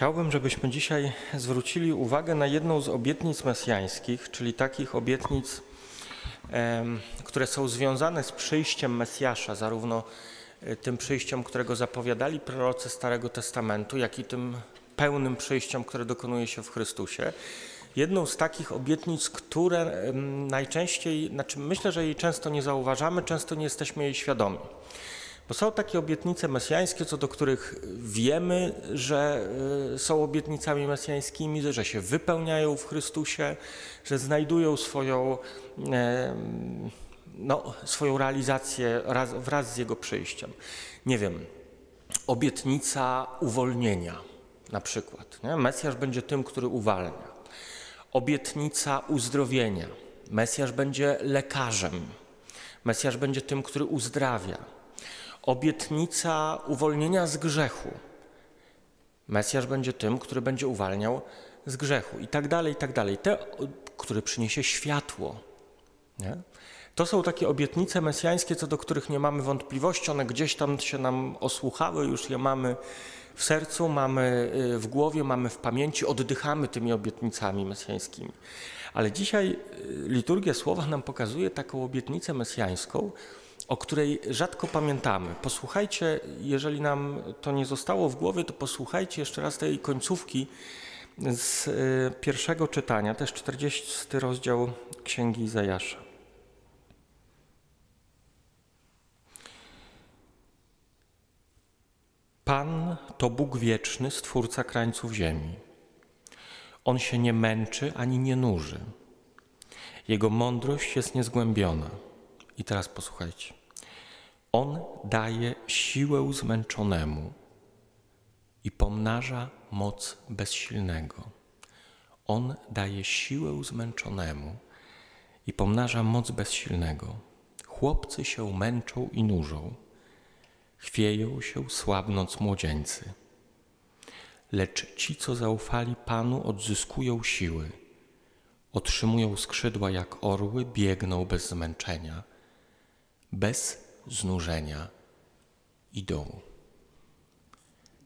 Chciałbym, żebyśmy dzisiaj zwrócili uwagę na jedną z obietnic mesjańskich, czyli takich obietnic, które są związane z przyjściem Mesjasza, zarówno e, tym przyjściem, którego zapowiadali prorocy Starego Testamentu, jak i tym pełnym przyjściem, które dokonuje się w Chrystusie. Jedną z takich obietnic, które najczęściej, znaczy myślę, że jej często nie zauważamy, często nie jesteśmy jej świadomi. Bo są takie obietnice mesjańskie, co do których wiemy, że y, są obietnicami mesjańskimi, że się wypełniają w Chrystusie, że znajdują swoją, no, swoją realizację raz, wraz z Jego przyjściem. Nie wiem, obietnica uwolnienia na przykład. Nie? Mesjasz będzie tym, który uwalnia. Obietnica uzdrowienia. Mesjasz będzie lekarzem. Mesjasz będzie tym, który uzdrawia obietnica uwolnienia z grzechu. Mesjasz będzie tym, który będzie uwalniał z grzechu i tak dalej, i tak dalej. Te, który przyniesie światło. Nie? To są takie obietnice mesjańskie, co do których nie mamy wątpliwości. One gdzieś tam się nam osłuchały, już je mamy w sercu, mamy y, w głowie, mamy w pamięci, oddychamy tymi obietnicami mesjańskimi. Ale dzisiaj y, liturgia słowa nam pokazuje taką obietnicę mesjańską, o której rzadko pamiętamy. Posłuchajcie, jeżeli nam to nie zostało w głowie, to posłuchajcie jeszcze raz tej końcówki z y, pierwszego czytania, też 40 rozdział Księgi Izajasza. Pan to Bóg wieczny, stwórca krańców ziemi. On się nie męczy ani nie nuży. Jego mądrość jest niezgłębiona. I teraz posłuchajcie. On daje siłę zmęczonemu i pomnaża moc bezsilnego. On daje siłę zmęczonemu i pomnaża moc bezsilnego. Chłopcy się męczą i nużą, chwieją się słabnąc młodzieńcy. Lecz ci, co zaufali Panu, odzyskują siły, otrzymują skrzydła jak orły, biegną bez zmęczenia, bez znużenia i dołu.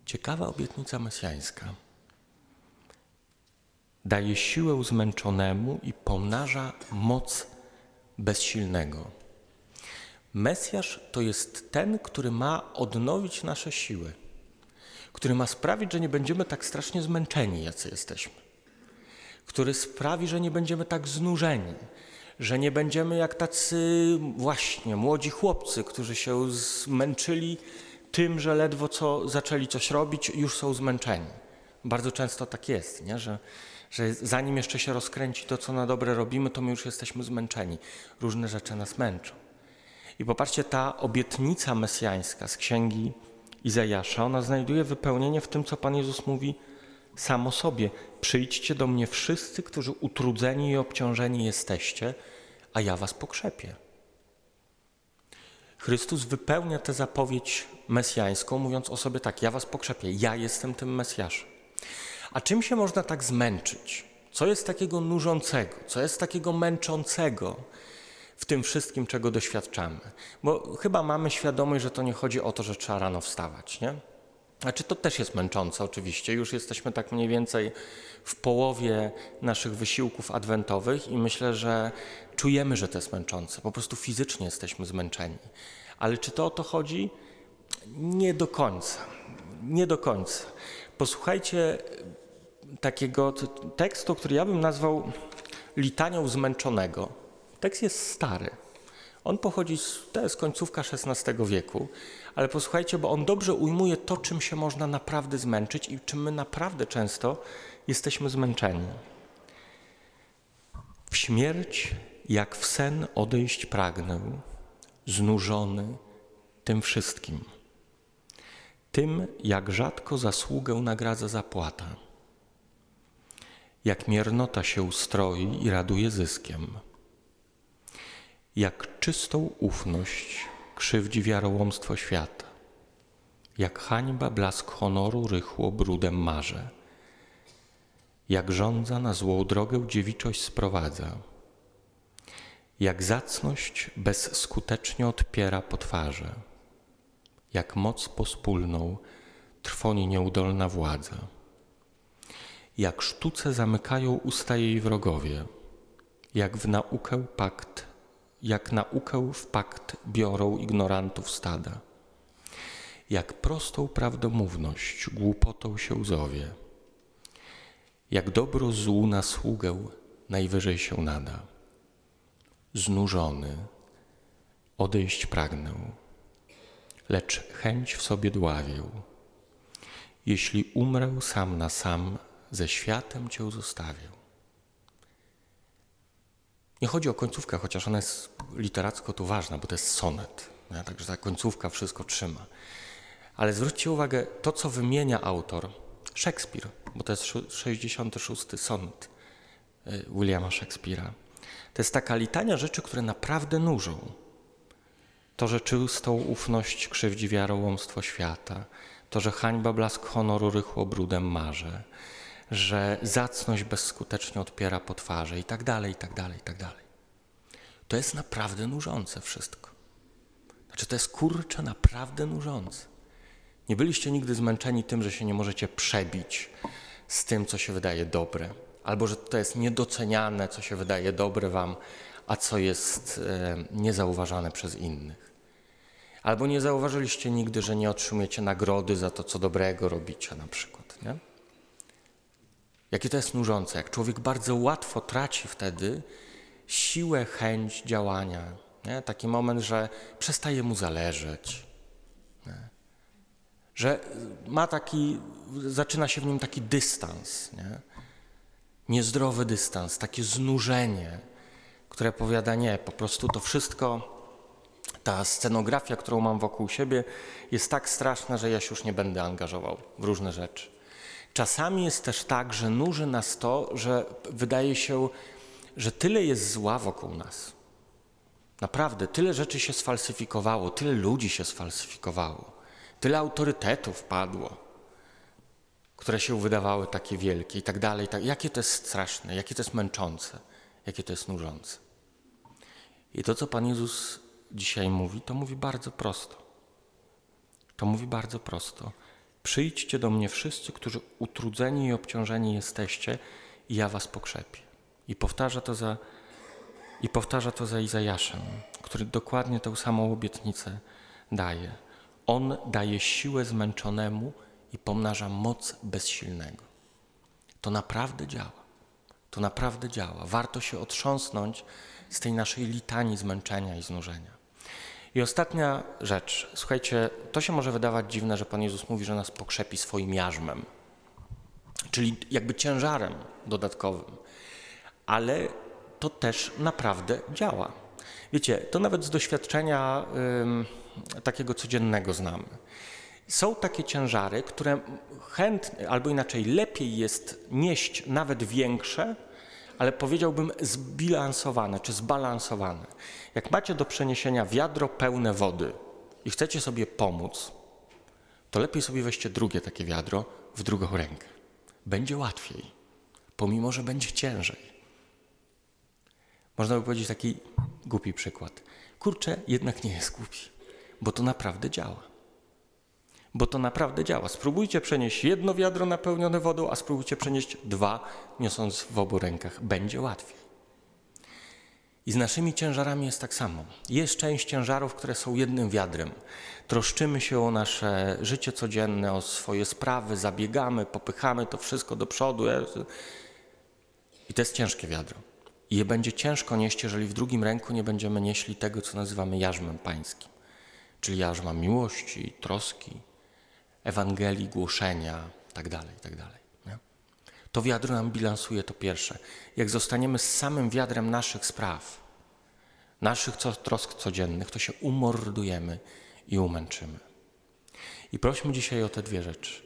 Ciekawa obietnica mesjańska. Daje siłę zmęczonemu i pomnaża moc bezsilnego. Mesjasz to jest ten, który ma odnowić nasze siły, który ma sprawić, że nie będziemy tak strasznie zmęczeni, jacy jesteśmy, który sprawi, że nie będziemy tak znużeni, że nie będziemy jak tacy właśnie młodzi chłopcy, którzy się zmęczyli tym, że ledwo co zaczęli coś robić, już są zmęczeni. Bardzo często tak jest, nie? Że, że zanim jeszcze się rozkręci to, co na dobre robimy, to my już jesteśmy zmęczeni. Różne rzeczy nas męczą. I popatrzcie, ta obietnica mesjańska z księgi Izajasza, ona znajduje wypełnienie w tym, co Pan Jezus mówi sam o sobie. Przyjdźcie do mnie wszyscy, którzy utrudzeni i obciążeni jesteście, a ja was pokrzepię. Chrystus wypełnia tę zapowiedź mesjańską, mówiąc o sobie tak: Ja was pokrzepię, ja jestem tym Mesjaszem. A czym się można tak zmęczyć? Co jest takiego nużącego, co jest takiego męczącego w tym wszystkim, czego doświadczamy? Bo chyba mamy świadomość, że to nie chodzi o to, że trzeba rano wstawać, nie? Znaczy to też jest męczące oczywiście. Już jesteśmy tak mniej więcej w połowie naszych wysiłków adwentowych i myślę, że czujemy, że to jest męczące. Po prostu fizycznie jesteśmy zmęczeni. Ale czy to o to chodzi? Nie do końca. Nie do końca. Posłuchajcie takiego tekstu, który ja bym nazwał litanią zmęczonego. Tekst jest stary. On pochodzi z, to jest końcówka XVI wieku, ale posłuchajcie, bo on dobrze ujmuje to, czym się można naprawdę zmęczyć i czym my naprawdę często jesteśmy zmęczeni. W śmierć, jak w sen odejść pragnę, znużony tym wszystkim. Tym, jak rzadko zasługę nagradza zapłata. Jak miernota się ustroi i raduje zyskiem jak czystą ufność krzywdzi wiarołomstwo świata, jak hańba blask honoru rychło brudem marze, jak żądza na złą drogę dziewiczość sprowadza, jak zacność bezskutecznie odpiera po twarze, jak moc pospólną trwoni nieudolna władza, Jak sztuce zamykają usta jej wrogowie, jak w naukę pakt, jak naukę w pakt biorą ignorantów stada, jak prostą prawdomówność głupotą się zowie, jak dobro złu na sługę najwyżej się nada. Znużony, odejść pragnę, lecz chęć w sobie dławię. Jeśli umrę sam na sam, ze światem Cię zostawię. Nie chodzi o końcówkę, chociaż ona jest literacko tu ważna, bo to jest sonet. Nie? Także ta końcówka wszystko trzyma. Ale zwróćcie uwagę, to co wymienia autor, Szekspir, bo to jest 66 sonet y, Williama Szekspira. To jest taka litania rzeczy, które naprawdę nużą. To, że czystą ufność krzywdzi wiarołomstwo świata, to, że hańba blask honoru rychło brudem marze, że zacność bezskutecznie odpiera po twarzy i tak dalej, i tak dalej, i tak dalej. To jest naprawdę nużące wszystko. Znaczy, to jest kurcze naprawdę nużące. Nie byliście nigdy zmęczeni tym, że się nie możecie przebić z tym, co się wydaje dobre, albo że to jest niedoceniane, co się wydaje dobre wam, a co jest e, niezauważane przez innych. Albo nie zauważyliście nigdy, że nie otrzymujecie nagrody za to, co dobrego robicie na przykład. Nie? Jakie to jest nużące, jak człowiek bardzo łatwo traci wtedy siłę, chęć działania. Nie? Taki moment, że przestaje mu zależeć. Nie? Że ma taki, zaczyna się w nim taki dystans. Nie? Niezdrowy dystans, takie znużenie, które powiada nie, po prostu to wszystko ta scenografia, którą mam wokół siebie, jest tak straszna, że ja się już nie będę angażował w różne rzeczy. Czasami jest też tak, że nuży nas to, że wydaje się, że tyle jest zła wokół nas. Naprawdę, tyle rzeczy się sfalsyfikowało, tyle ludzi się sfalsyfikowało, tyle autorytetów padło, które się wydawały takie wielkie i tak dalej. Tak, jakie to jest straszne, jakie to jest męczące, jakie to jest nużące. I to, co Pan Jezus dzisiaj mówi, to mówi bardzo prosto. To mówi bardzo prosto. Przyjdźcie do mnie wszyscy, którzy utrudzeni i obciążeni jesteście, i ja was pokrzepię. I powtarza to za, i powtarza to za Izajaszem, który dokładnie tę samą obietnicę daje. On daje siłę zmęczonemu i pomnaża moc bezsilnego. To naprawdę działa. To naprawdę działa. Warto się otrząsnąć z tej naszej litanii zmęczenia i znużenia. I ostatnia rzecz. Słuchajcie, to się może wydawać dziwne, że Pan Jezus mówi, że nas pokrzepi swoim jarzmem, czyli jakby ciężarem dodatkowym, ale to też naprawdę działa. Wiecie, to nawet z doświadczenia takiego codziennego znamy. Są takie ciężary, które chętnie, albo inaczej lepiej jest nieść nawet większe, ale powiedziałbym zbilansowane czy zbalansowane. Jak macie do przeniesienia wiadro pełne wody i chcecie sobie pomóc, to lepiej sobie weźcie drugie takie wiadro w drugą rękę. Będzie łatwiej, pomimo że będzie ciężej. Można by powiedzieć taki głupi przykład. Kurczę, jednak nie jest głupi, bo to naprawdę działa. Bo to naprawdę działa. Spróbujcie przenieść jedno wiadro napełnione wodą, a spróbujcie przenieść dwa, niosąc w obu rękach. Będzie łatwiej. I z naszymi ciężarami jest tak samo. Jest część ciężarów, które są jednym wiadrem. Troszczymy się o nasze życie codzienne, o swoje sprawy, zabiegamy, popychamy to wszystko do przodu. I to jest ciężkie wiadro. I je będzie ciężko nieść, jeżeli w drugim ręku nie będziemy nieśli tego, co nazywamy jarzmem pańskim, czyli jarzma miłości, troski, Ewangelii, głoszenia itd. Tak itd. Tak to wiadro nam bilansuje to pierwsze. Jak zostaniemy z samym wiadrem naszych spraw, naszych trosk codziennych, to się umordujemy i umęczymy. I prośmy dzisiaj o te dwie rzeczy.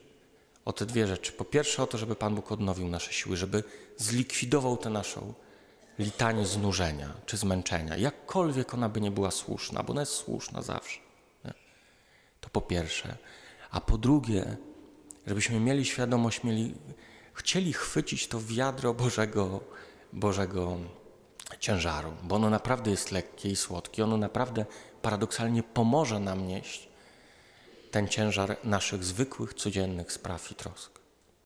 O te dwie rzeczy. Po pierwsze o to, żeby Pan Bóg odnowił nasze siły, żeby zlikwidował tę naszą litanię znużenia czy zmęczenia, jakkolwiek ona by nie była słuszna, bo ona jest słuszna zawsze. Nie? To po pierwsze. A po drugie, żebyśmy mieli świadomość, mieli chcieli chwycić to wiadro Bożego, Bożego ciężaru, bo ono naprawdę jest lekkie i słodkie, ono naprawdę paradoksalnie pomoże nam nieść ten ciężar naszych zwykłych, codziennych spraw i trosk.